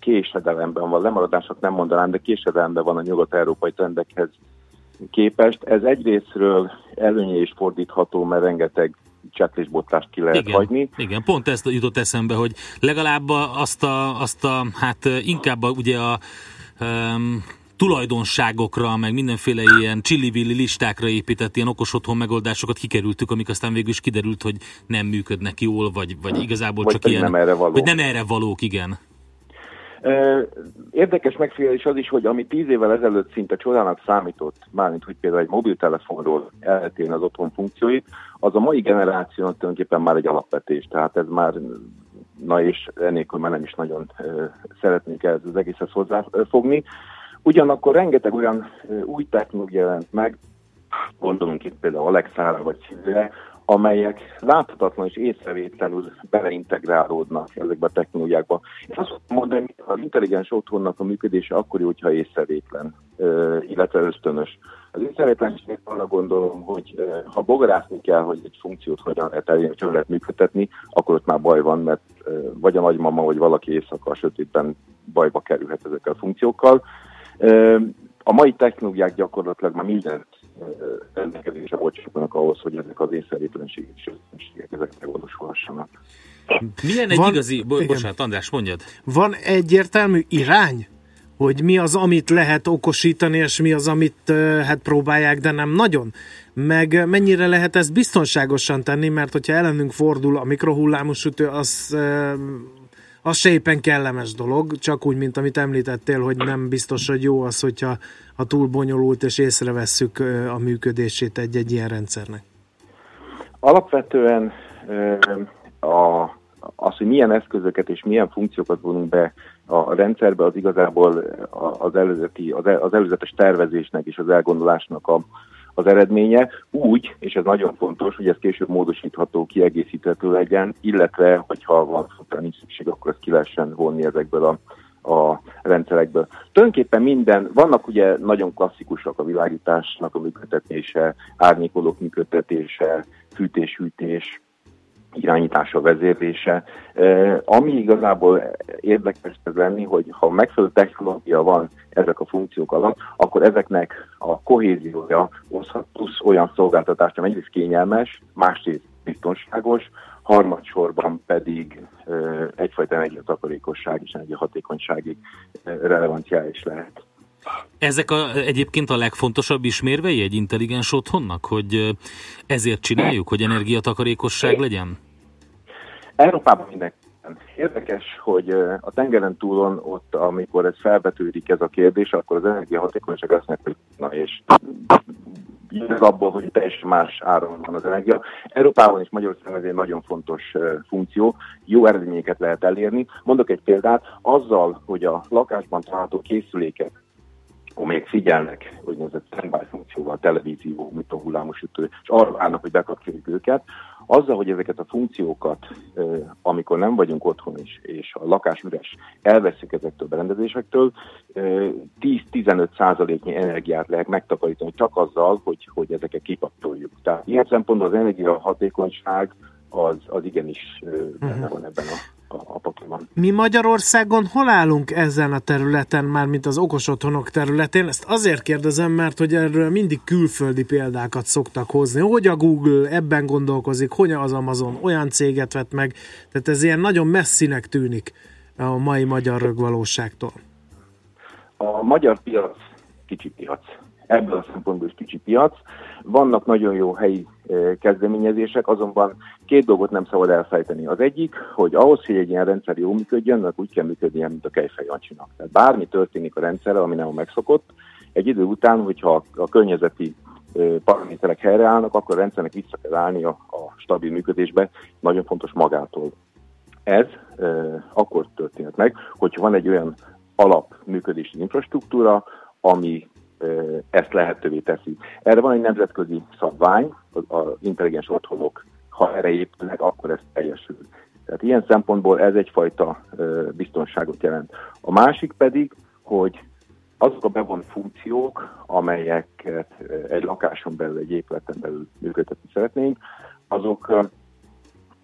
késedelemben van, lemaradásnak nem mondanám, de késedelemben van a nyugat-európai trendekhez képest. Ez egyrésztről előnye is fordítható, mert rengeteg csetlésbotlást ki lehet igen, hagyni. Igen, pont ezt jutott eszembe, hogy legalább azt a, azt a hát inkább a, ugye a um, tulajdonságokra, meg mindenféle ilyen csillivilli listákra épített ilyen okos otthon megoldásokat kikerültük, amik aztán végül is kiderült, hogy nem működnek jól, vagy, vagy igazából vagy csak ilyen... Nem erre valók. Vagy nem erre valók, igen. Érdekes megfigyelés az is, hogy ami tíz évvel ezelőtt szinte csodának számított, mármint hogy például egy mobiltelefonról eltérni az otthon funkcióit, az a mai generációnak tulajdonképpen már egy alapvetés, tehát ez már na és ennélkül már nem is nagyon szeretnék ez az egészhez hozzáfogni. Ugyanakkor rengeteg olyan új technológia jelent meg, gondolunk itt például Alexára vagy Szívre, amelyek láthatatlan és észrevétlenül beleintegrálódnak ezekbe a technológiákba. És azt mondom, hogy az intelligens otthonnak a működése akkor jó, hogyha észrevétlen, illetve ösztönös. Az észrevétlenségnek arra gondolom, hogy ha bogarászni kell, hogy egy funkciót hogyan lehet elérni, hogy lehet működtetni, akkor ott már baj van, mert vagy a nagymama, vagy valaki éjszaka a sötétben bajba kerülhet ezekkel a funkciókkal. A mai technológiák gyakorlatilag már mindent rendelkezésre bocsátanak ahhoz, hogy ezek az észrevétlenségek és ösztönségek ezek megvalósulhassanak. Milyen egy Van, igazi... Bo- bocsánat, András, mondjad. Van egyértelmű irány, hogy mi az, amit lehet okosítani, és mi az, amit hát próbálják, de nem nagyon. Meg mennyire lehet ezt biztonságosan tenni, mert hogyha ellenünk fordul a mikrohullámos sütő, az az se éppen kellemes dolog, csak úgy, mint amit említettél, hogy nem biztos, hogy jó az, hogyha ha túl bonyolult és észrevesszük a működését egy-egy ilyen rendszernek. Alapvetően a, az, hogy milyen eszközöket és milyen funkciókat vonunk be a rendszerbe, az igazából az, előzeti, az előzetes tervezésnek és az elgondolásnak a, az eredménye, úgy, és ez nagyon fontos, hogy ez később módosítható, kiegészíthető legyen, illetve, hogyha van nincs szükség, akkor ezt ki lehessen vonni ezekből a a rendszerekből. Tulajdonképpen minden, vannak ugye nagyon klasszikusak a világításnak a működtetése, árnyékolók működtetése, fűtés-hűtés, irányítása, vezérlése. Ami igazából érdekes ez lenni, hogy ha megfelelő technológia van ezek a funkciók alatt, akkor ezeknek a kohéziója hozhat plusz olyan szolgáltatást, ami egyrészt kényelmes, másrészt biztonságos, harmadsorban pedig egyfajta energiatakarékosság és energiahatékonysági relevanciája is lehet. Ezek a, egyébként a legfontosabb ismérvei egy intelligens otthonnak, hogy ezért csináljuk, hogy energiatakarékosság legyen? Európában mindenki Érdekes, hogy a tengeren túlon ott, amikor ez felvetődik ez a kérdés, akkor az energiahatékonyság azt mondja, hogy na és ez abból, hogy teljesen más áron van az energia. Európában és Magyarországon ez egy nagyon fontos funkció, jó eredményeket lehet elérni. Mondok egy példát, azzal, hogy a lakásban található készüléket még figyelnek, hogy ez egy standby funkcióval, televízió, mit a hullámosütő, és arra várnak, hogy bekapcsoljuk őket, azzal, hogy ezeket a funkciókat, amikor nem vagyunk otthon is, és a lakás üres, elveszik ezektől a berendezésektől, 10-15 százaléknyi energiát lehet megtakarítani csak azzal, hogy, hogy ezeket kikapcsoljuk. Tehát ilyen szempontból az energiahatékonyság az, az igenis benne uh-huh. van ebben a a, a Pokémon. Mi Magyarországon hol állunk ezen a területen, már mint az okos otthonok területén? Ezt azért kérdezem, mert hogy erről mindig külföldi példákat szoktak hozni. Hogy a Google ebben gondolkozik, hogy az Amazon olyan céget vett meg, tehát ez ilyen nagyon messzinek tűnik a mai magyar rögvalóságtól. A magyar piac kicsi piac. Ebből a szempontból is kicsi piac. Vannak nagyon jó helyi kezdeményezések, azonban két dolgot nem szabad elfejteni. Az egyik, hogy ahhoz, hogy egy ilyen rendszer jól működjön, annak úgy kell működnie, mint a Kejfej Jancsinak. Tehát bármi történik a rendszerrel, ami nem a megszokott, egy idő után, hogyha a környezeti paraméterek helyreállnak, akkor a rendszernek vissza kell állni a, a stabil működésbe, nagyon fontos magától. Ez e, akkor történhet meg, hogyha van egy olyan alapműködési infrastruktúra, ami ezt lehetővé teszi. Erre van egy nemzetközi szabvány, az intelligens otthonok, ha erre épülnek, akkor ez teljesül. Tehát ilyen szempontból ez egyfajta biztonságot jelent. A másik pedig, hogy azok a bevont funkciók, amelyeket egy lakáson belül, egy épületen belül működtetni szeretnénk, azok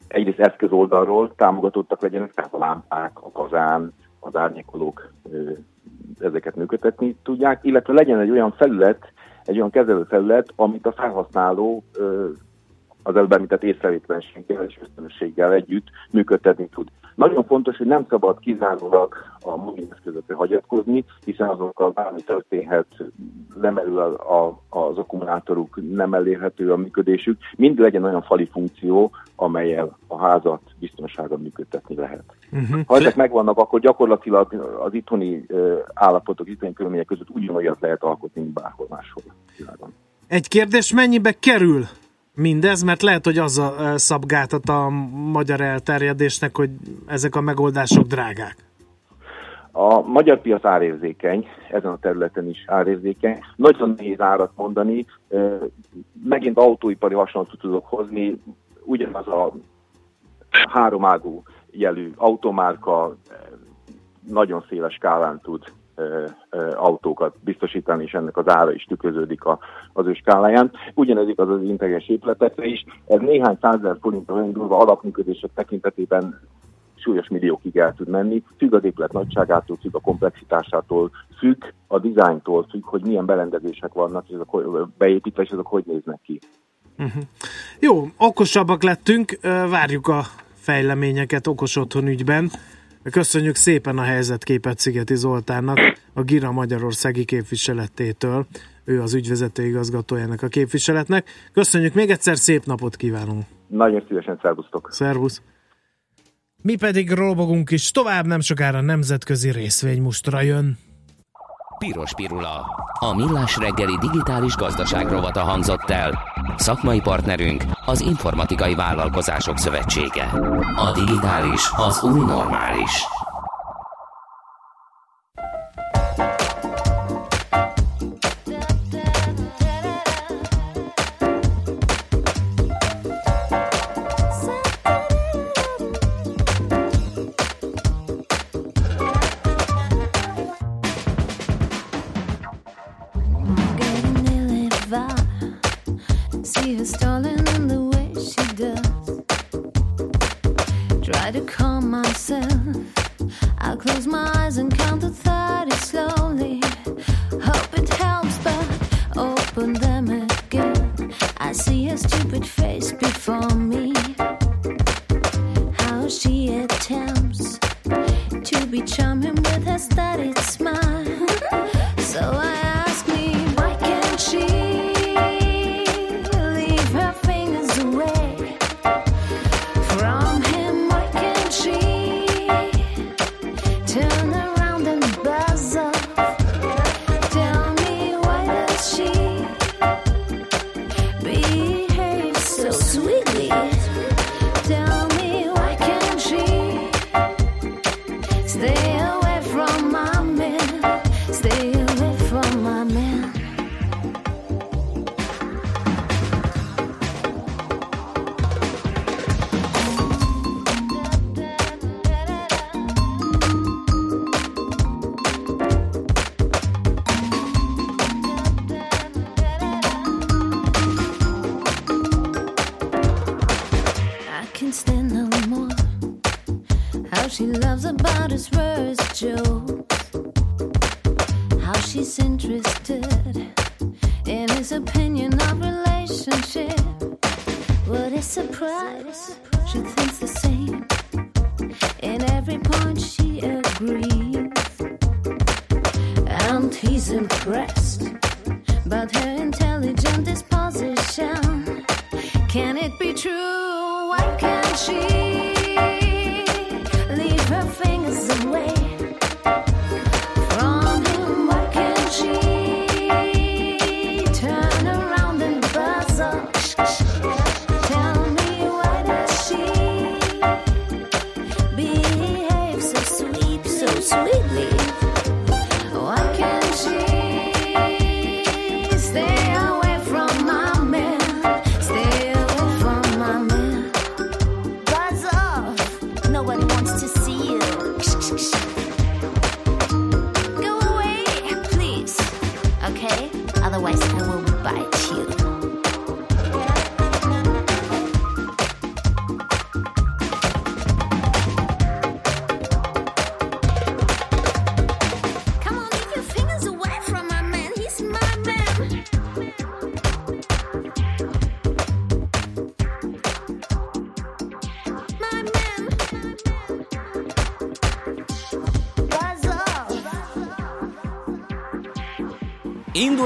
egyrészt eszköz oldalról támogatottak legyenek, tehát a lámpák, a kazán, az árnyékolók ezeket működtetni tudják, illetve legyen egy olyan felület, egy olyan kezelőfelület, amit a felhasználó az előbb említett észrevétlenséggel és ösztönösséggel együtt működtetni tud. Nagyon fontos, hogy nem szabad kizárólag a mobileszközökre hagyatkozni, hiszen azokkal bármi történhet, lemerül a, a, az akkumulátoruk, nem elérhető a működésük. Mind legyen olyan fali funkció, amelyel a házat biztonságon működtetni lehet. Uh-huh. Ha ezek megvannak, akkor gyakorlatilag az itthoni állapotok, itthoni körülmények között ugyanolyat lehet alkotni, mint bárhol máshol Egy kérdés, mennyibe kerül mindez, mert lehet, hogy az a szabgátat a magyar elterjedésnek, hogy ezek a megoldások drágák. A magyar piac árérzékeny, ezen a területen is árérzékeny. Nagyon nehéz árat mondani, megint autóipari hasonlatot tudok hozni, ugyanaz a háromágú jelű automárka nagyon széles skálán tud autókat biztosítani, és ennek az ára is tükröződik a, az ő skáláján. Ugyanez igaz az integres épületekre is. Ez néhány százezer forintra indulva alapműködések tekintetében súlyos milliókig el tud menni, függ az épület nagyságától, függ a komplexitásától, függ a dizájntól, függ, hogy milyen berendezések vannak, és azok beépítve, és azok hogy néznek ki. Uh-huh. Jó, okosabbak lettünk, várjuk a fejleményeket okos otthon ügyben. Köszönjük szépen a helyzetképet Szigeti Zoltánnak, a Gira Magyarországi képviseletétől. Ő az ügyvezető igazgatójának a képviseletnek. Köszönjük még egyszer, szép napot kívánunk! Nagyon szívesen, szervusztok! Szervusz! Mi pedig robogunk is tovább, nem sokára nemzetközi részvénymustra jön. Piros Pirula. A millás reggeli digitális gazdaság rovata hangzott el. Szakmai partnerünk az Informatikai Vállalkozások Szövetsége. A digitális az új normális. She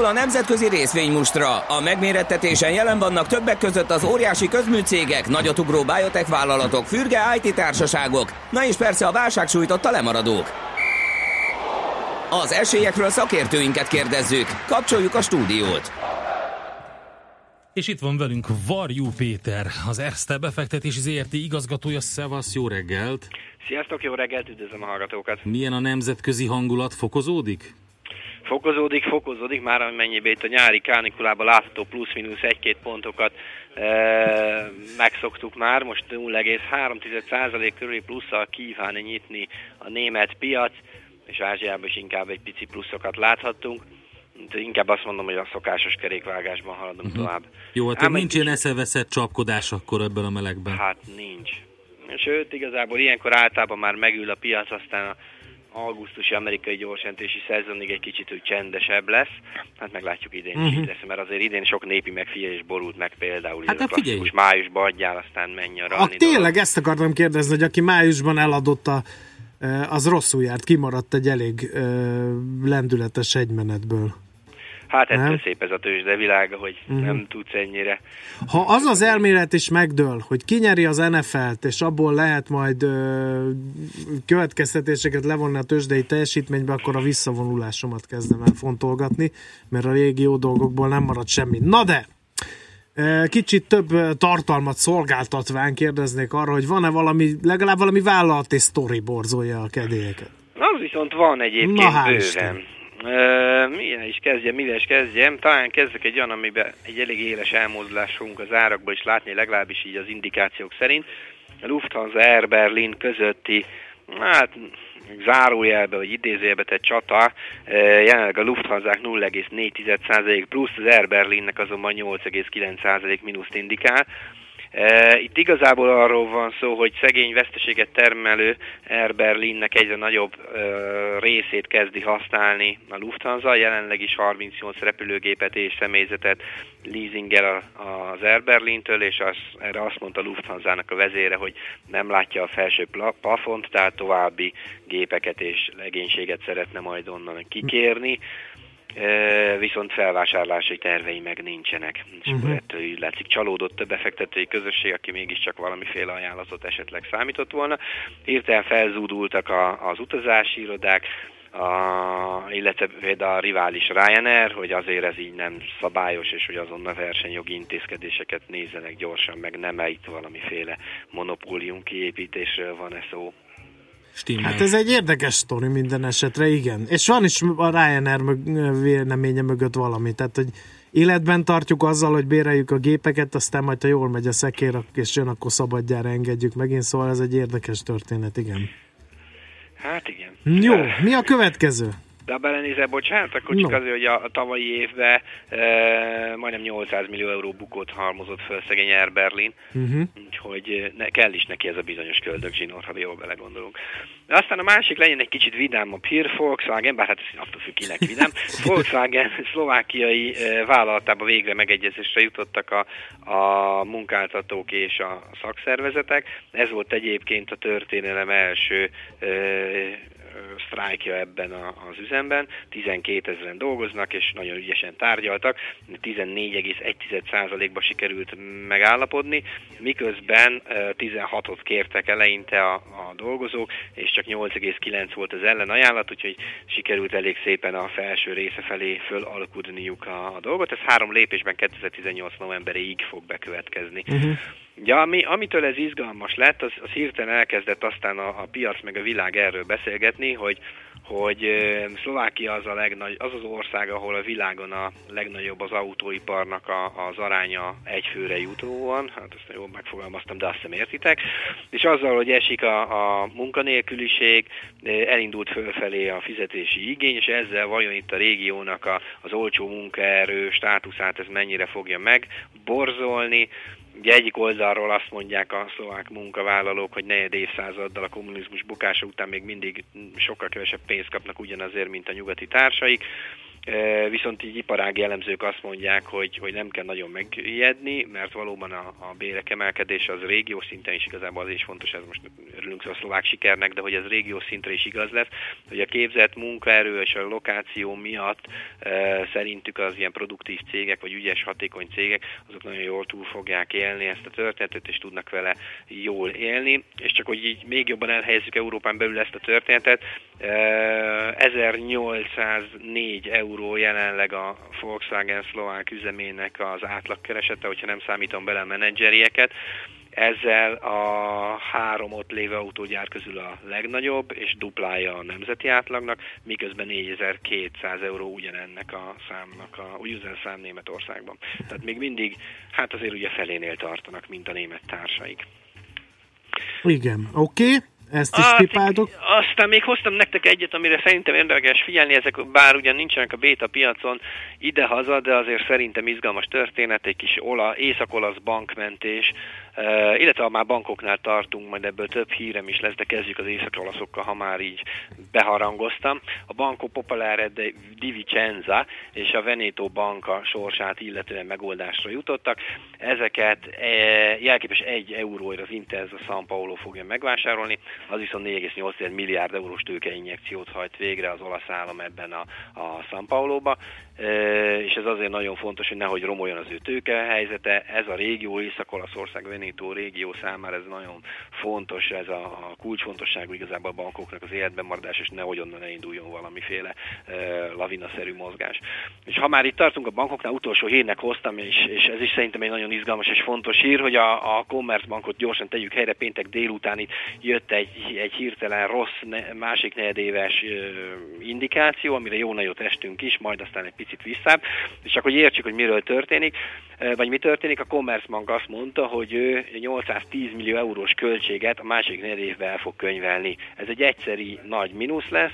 Indul a nemzetközi részvénymustra. A megmérettetésen jelen vannak többek között az óriási közműcégek, nagyotugró biotech vállalatok, fürge IT társaságok, na és persze a válság sújtotta lemaradók. Az esélyekről szakértőinket kérdezzük. Kapcsoljuk a stúdiót. És itt van velünk Varjú Péter, az Erste befektetési ZRT igazgatója. Szevasz, jó reggelt! Sziasztok, jó reggelt, üdvözlöm a hallgatókat! Milyen a nemzetközi hangulat? Fokozódik? Fokozódik, fokozódik, már amennyiben itt a nyári kánikulában látható plusz-minusz egy-két pontokat e, megszoktuk már, most 0,3% körüli plusszal kíván nyitni a német piac, és Ázsiában is inkább egy pici pluszokat láthattunk. Inkább azt mondom, hogy a szokásos kerékvágásban haladunk uh-huh. tovább. Jó, hát Ám nincs ilyen eszeveszett csapkodás akkor ebben a melegben. Hát nincs. Sőt, igazából ilyenkor általában már megül a piac, aztán a augusztusi amerikai gyorsjelentési szezonig egy kicsit úgy csendesebb lesz. Hát meglátjuk idén uh-huh. is Mhm. így lesz, mert azért idén sok népi megfigyelés borult meg például. Hát, ez a hát figyelj. klasszikus májusban adjál, aztán menj nyaralni. tényleg ezt akartam kérdezni, hogy aki májusban eladott a, az rosszul járt, kimaradt egy elég ö, lendületes egymenetből. Hát ettől Nem? szép ez a tőzsde világa, hogy Mhm. nem tudsz ennyire. Ha az az elmélet is megdől, hogy kinyeri az NFL-t, és abból lehet majd ö, következtetéseket levonni a tőzsdei teljesítménybe, akkor a visszavonulásomat kezdem el fontolgatni, mert a régi jó dolgokból nem marad semmi. Na de, kicsit több tartalmat szolgáltatván kérdeznék arra, hogy van-e valami, legalább valami vállalati sztori borzolja a kedélyeket. Az viszont van egyébként Na, bőven. Isten. Milyen is kezdjem, mivel is kezdjem? Talán kezdek egy olyan, amiben egy elég éles elmozdulás fogunk az árakba is látni, legalábbis így az indikációk szerint. A Lufthansa Air Berlin közötti, hát zárójelbe vagy idézőjelbe tett csata, jelenleg a Lufthansa 0,4% plusz, az Air Berlinnek azonban 8,9% mínuszt indikál. E, Itt igazából arról van szó, hogy szegény veszteséget termelő Air Berlinnek egyre nagyobb e, részét kezdi használni a Lufthansa, jelenleg is 38 repülőgépet és személyzetet leasingel az Air Berlintől, és az, erre azt mondta Lufthansa-nak a vezére, hogy nem látja a felső pla- plafont, tehát további gépeket és legénységet szeretne majd onnan kikérni. Viszont felvásárlási tervei meg nincsenek. És Mhm. ettől így látszik csalódott több befektetői közösség, aki mégiscsak valamiféle ajánlatot esetleg számított volna. Hirtelen felzúdultak a, az utazási irodák, a, illetve például a rivális Ryanair, hogy azért ez így nem szabályos, és hogy azonnal versenyjogi intézkedéseket nézzenek gyorsan, meg nem -e itt valamiféle monopólium kiépítésről van-e szó. Hát ez egy érdekes sztori minden esetre, igen. És van is a Ryanair mög- véleménye mögött valami, tehát hogy életben tartjuk azzal, hogy béreljük a gépeket, aztán majd ha jól megy a szekér, és jön, akkor szabadjára engedjük megint, szóval ez egy érdekes történet, igen. Hát igen. Jó, mi a következő? De ha belenézel, bocsánat, akkor csak No. azért, hogy a, a tavalyi évben e, majdnem 800 millió euró bukót halmozott föl szegény Air Berlin, Uh-huh. úgyhogy eh, ne, kell is neki ez a bizonyos köldögzsinór, ha jól belegondolunk. De aztán a másik legyen egy kicsit vidámabb hír, Volkswagen, bár hát ez attól függ kinek vidám, Volkswagen szlovákiai eh, vállalatába végre megegyezésre jutottak a, a munkáltatók és a szakszervezetek. Ez volt egyébként a történelem első eh, sztrájkja ebben a, az üzemben, 12 ezeren dolgoznak, és nagyon ügyesen tárgyaltak, 14,1%-ba sikerült megállapodni, miközben eh, 16-ot kértek eleinte a, a dolgozók, és csak 8,9 volt az ellenajánlat, úgyhogy sikerült elég szépen a felső része felé fölalkudniuk a, a dolgot. Ez három lépésben 2018 novemberéig fog bekövetkezni. Ja, ami, amitől ez izgalmas lett, az, az hirtelen elkezdett aztán a, a piac meg a világ erről beszélgetni, hogy, hogy Szlovákia az, a legnagy, az az ország, ahol a világon a legnagyobb az autóiparnak a, az aránya egy főre jutóan, hát ezt jól megfogalmaztam, de azt hiszem értitek, és azzal, hogy esik a, a munkanélküliség, elindult fölfelé a fizetési igény, és ezzel vajon itt a régiónak a, az olcsó munkaerő státuszát ez mennyire fogja megborzolni, Ugye egyik oldalról azt mondják a szlovák munkavállalók, hogy negyed évszázaddal a kommunizmus bukása után még mindig sokkal kevesebb pénzt kapnak ugyanazért, mint a nyugati társaik. Viszont így iparági elemzők azt mondják, hogy, hogy nem kell nagyon megijedni, mert valóban a, a bérek emelkedése az régió szinten is igazából az is fontos, ez most örülünk a szlovák sikernek, de hogy ez régió szintre is igaz lesz, hogy a képzett munkaerő és a lokáció miatt e, szerintük az ilyen produktív cégek, vagy ügyes, hatékony cégek, azok nagyon jól túl fogják élni ezt a történetet, és tudnak vele jól élni, és csak hogy így még jobban elhelyezzük Európán belül ezt a történetet, 1804 euró jelenleg a Volkswagen szlovák üzemének az átlagkeresete, hogyha nem számítom bele a menedzserieket, ezzel a három ott lévő autógyár közül a legnagyobb, és duplája a nemzeti átlagnak, miközben 4200 euró ugyanennek a számnak, a, ugyanezen szám Németországban. Tehát még mindig, hát azért ugye felénél tartanak, mint a német társaik. Igen, oké, okay. Ezt is pipáltuk. Aztán még hoztam nektek egyet, amire szerintem érdekes figyelni, ezek bár ugyan nincsenek a béta piacon ide-haza, de azért szerintem izgalmas történet, egy kis ola, észak-olasz bankmentés illetve ha már bankoknál tartunk, majd ebből több hírem is lesz, de kezdjük az észak-olaszokkal, ha már így beharangoztam. A Banco Popolare di Vicenza és a Veneto Banka sorsát illetően megoldásra jutottak. Ezeket e, jelképes egy euróért az Intesa San Paulo fogja megvásárolni, az viszont 4,8 milliárd eurós tőkeinjekciót hajt végre az olasz állam ebben a, a San Paulo-ba és ez azért nagyon fontos, hogy nehogy romoljon az ő tőke helyzete. Ez a régió, Észak-Olaszország, Veneto régió számára ez nagyon fontos, ez a kulcsfontosságú igazából a bankoknak az életben maradás, és nehogy onnan induljon valamiféle lavinaszerű mozgás. És ha már itt tartunk a bankoknál, utolsó hírnek hoztam, és, és ez is szerintem egy nagyon izgalmas és fontos hír, hogy a, a Commerzbankot gyorsan tegyük helyre, péntek délután itt jött egy, egy hirtelen rossz ne, másik negyedéves indikáció, amire jó nagyot estünk is, majd aztán egy picit visszább, és hogy értsük, hogy miről történik, vagy mi történik, a Commerzbank azt mondta, hogy ő 810 millió eurós költséget a másik négy évben el fog könyvelni. Ez egy egyszeri nagy mínusz lesz,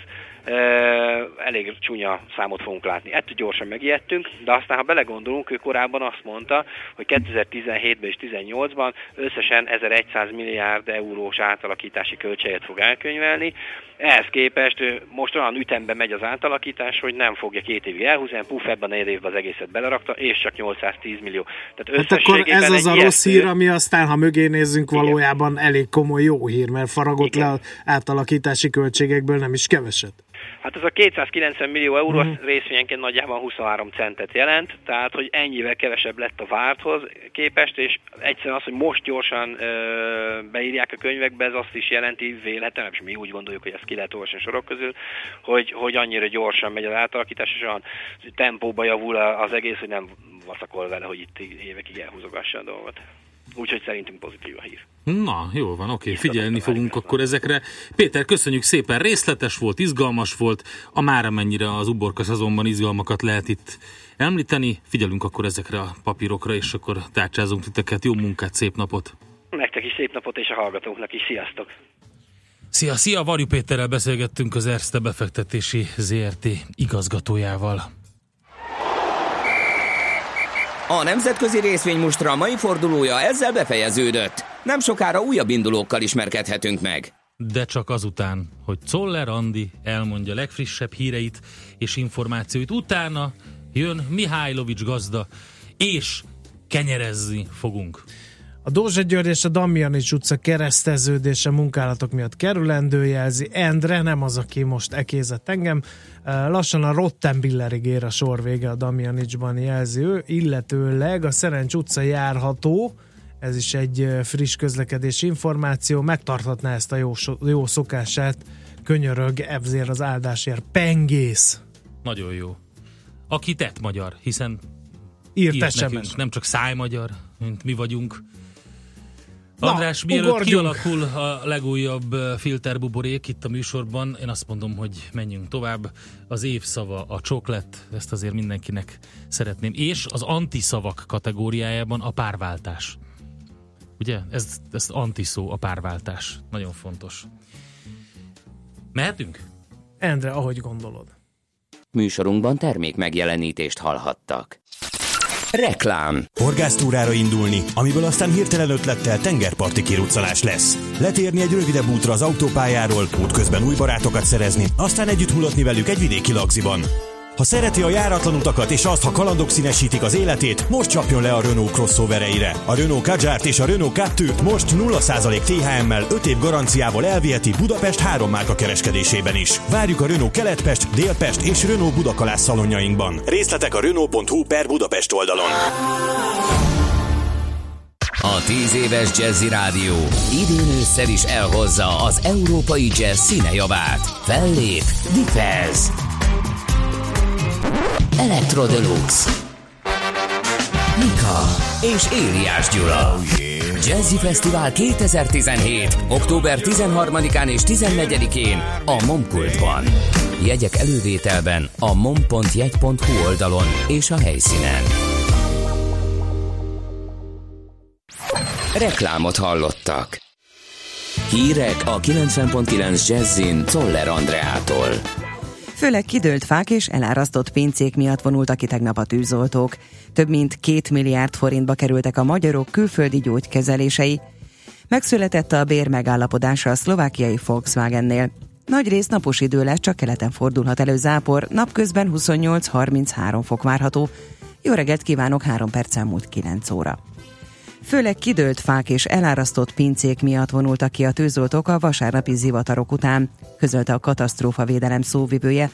elég csúnya számot fogunk látni. Ettől gyorsan megijedtünk, de aztán, ha belegondolunk, ő korábban azt mondta, hogy 2017-ben és 2018-ban összesen 1100 milliárd eurós átalakítási költséget fog elkönyvelni. Ehhez képest most olyan ütemben megy az átalakítás, hogy nem fogja két évig elhúzni, puff ebben a négy évben az egészet belerakta, és csak 810 millió. Tehát hát akkor ez az a rossz hír, ami aztán, ha mögé nézzünk, valójában elég komoly jó hír, mert faragott Igen. le az átalakítási költségekből nem is keveset. Hát ez a 290 millió euró mm. részvényenként nagyjából 23 centet jelent, tehát hogy ennyivel kevesebb lett a várthoz képest, és egyszerűen az, hogy most gyorsan ö, beírják a könyvekbe, ez azt is jelenti véletlenül, és mi úgy gondoljuk, hogy ezt ki lehet olvasni sorok közül, hogy, hogy annyira gyorsan megy az átalakítás, és olyan tempóba javul az egész, hogy nem vaszakol vele, hogy itt évekig elhúzogassa a dolgot. Úgyhogy szerintünk pozitív a hír. Na, jó van, oké, figyelni fogunk akkor ezekre. Péter, köszönjük szépen, részletes volt, izgalmas volt, a már amennyire az uborka szezonban izgalmakat lehet itt említeni. Figyelünk akkor ezekre a papírokra, és akkor tárcsázunk titeket. Jó munkát, szép napot! Nektek is szép napot, és a hallgatóknak is. Sziasztok! Szia, szia! Varjú Péterrel beszélgettünk az Erste befektetési ZRT igazgatójával. A nemzetközi részvénymustra mai fordulója ezzel befejeződött. Nem sokára újabb indulókkal ismerkedhetünk meg. De csak azután, hogy Czoller Andi elmondja legfrissebb híreit és információit. Utána jön Mihálylovics gazda, és kenyerezni fogunk. A Dózsa György és a Damjanics utca kereszteződése munkálatok miatt kerülendő jelzi. Endre nem az, aki most ekézett engem. Lassan a Rottenbillerig ér a sor vége a Damjanicsban jelzi ő, illetőleg a Szerencs utca járható, ez is egy friss közlekedési információ, megtarthatná ezt a jó, jó szokását, könyörög Evzér az áldásért, pengész. Nagyon jó. Aki tett magyar, hiszen írt, írt nekünk, nem csak szájmagyar, mint mi vagyunk, András, mielőtt ugorjunk. kialakul a legújabb filterbuborék itt a műsorban, én azt mondom, hogy menjünk tovább. Az évszava a csoklet, ezt azért mindenkinek szeretném. És az antiszavak kategóriájában a párváltás. Ugye? Ez, ez antiszó, a párváltás. Nagyon fontos. Mehetünk? Endre, ahogy gondolod. Műsorunkban termék megjelenítést hallhattak. Reklám. Horgásztúrára indulni, amiből aztán hirtelen ötlettel tengerparti kiruccanás lesz. Letérni egy rövidebb útra az autópályáról, útközben új barátokat szerezni, aztán együtt mulatni velük egy vidéki lagziban. Ha szereti a járatlan utakat és azt, ha kalandok színesítik az életét, most csapjon le a Renault crossovereire. A Renault Kadjárt és a Renault 2 most 0% THM-mel 5 év garanciával elviheti Budapest három márka kereskedésében is. Várjuk a Renault Keletpest, Délpest és Renault Budakalász szalonjainkban. Részletek a Renault.hu per Budapest oldalon. A 10 éves Jazzy Rádió idén ősszel is elhozza az európai jazz színejavát. Fellép Dipez, Electro Deluxe Mika és Éliás Gyula oh, yeah. Jazzy Fesztivál 2017. október 13-án és 14-én a Momkultban. Jegyek elővételben a mom.jegy.hu oldalon és a helyszínen. Reklámot hallottak. Hírek a 90.9 Jazzin Toller Andreától. Főleg kidőlt fák és elárasztott pincék miatt vonultak ki tegnap a tűzoltók. Több mint két milliárd forintba kerültek a magyarok külföldi gyógykezelései. Megszületett a bér megállapodása a szlovákiai Volkswagennél. Nagy rész napos idő lesz, csak keleten fordulhat elő zápor, napközben 28-33 fok várható. Jó reggelt kívánok, 3 perc múlt 9 óra. Főleg kidőlt fák és elárasztott pincék miatt vonultak ki a tűzoltók a vasárnapi zivatarok után, közölte a katasztrófa védelem szóvivője.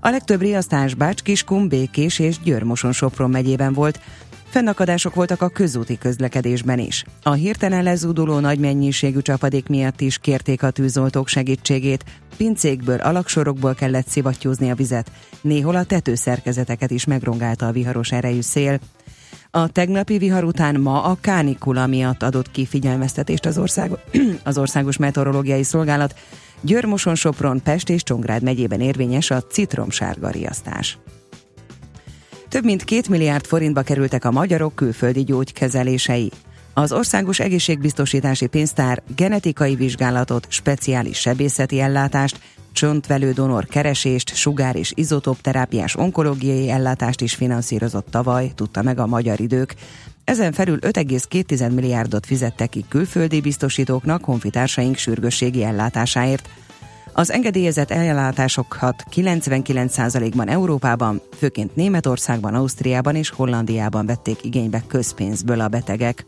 A legtöbb riasztás Bács, Kiskum, Békés és Győrmoson Sopron megyében volt, Fennakadások voltak a közúti közlekedésben is. A hirtelen lezúduló nagy mennyiségű csapadék miatt is kérték a tűzoltók segítségét, pincékből, alaksorokból kellett szivattyúzni a vizet, néhol a tetőszerkezeteket is megrongálta a viharos erejű szél. A tegnapi vihar után ma a kánikula miatt adott ki figyelmeztetést az, ország, az Országos Meteorológiai Szolgálat. Györmoson, Sopron, Pest és Csongrád megyében érvényes a citromsárga riasztás. Több mint két milliárd forintba kerültek a magyarok külföldi gyógykezelései. Az Országos Egészségbiztosítási Pénztár genetikai vizsgálatot, speciális sebészeti ellátást, csontvelő donor keresést, sugár- és izotóp terápiás onkológiai ellátást is finanszírozott tavaly, tudta meg a magyar idők. Ezen felül 5,2 milliárdot fizettek ki külföldi biztosítóknak honfitársaink sürgősségi ellátásáért. Az engedélyezett ellátásokat 99%-ban Európában, főként Németországban, Ausztriában és Hollandiában vették igénybe közpénzből a betegek.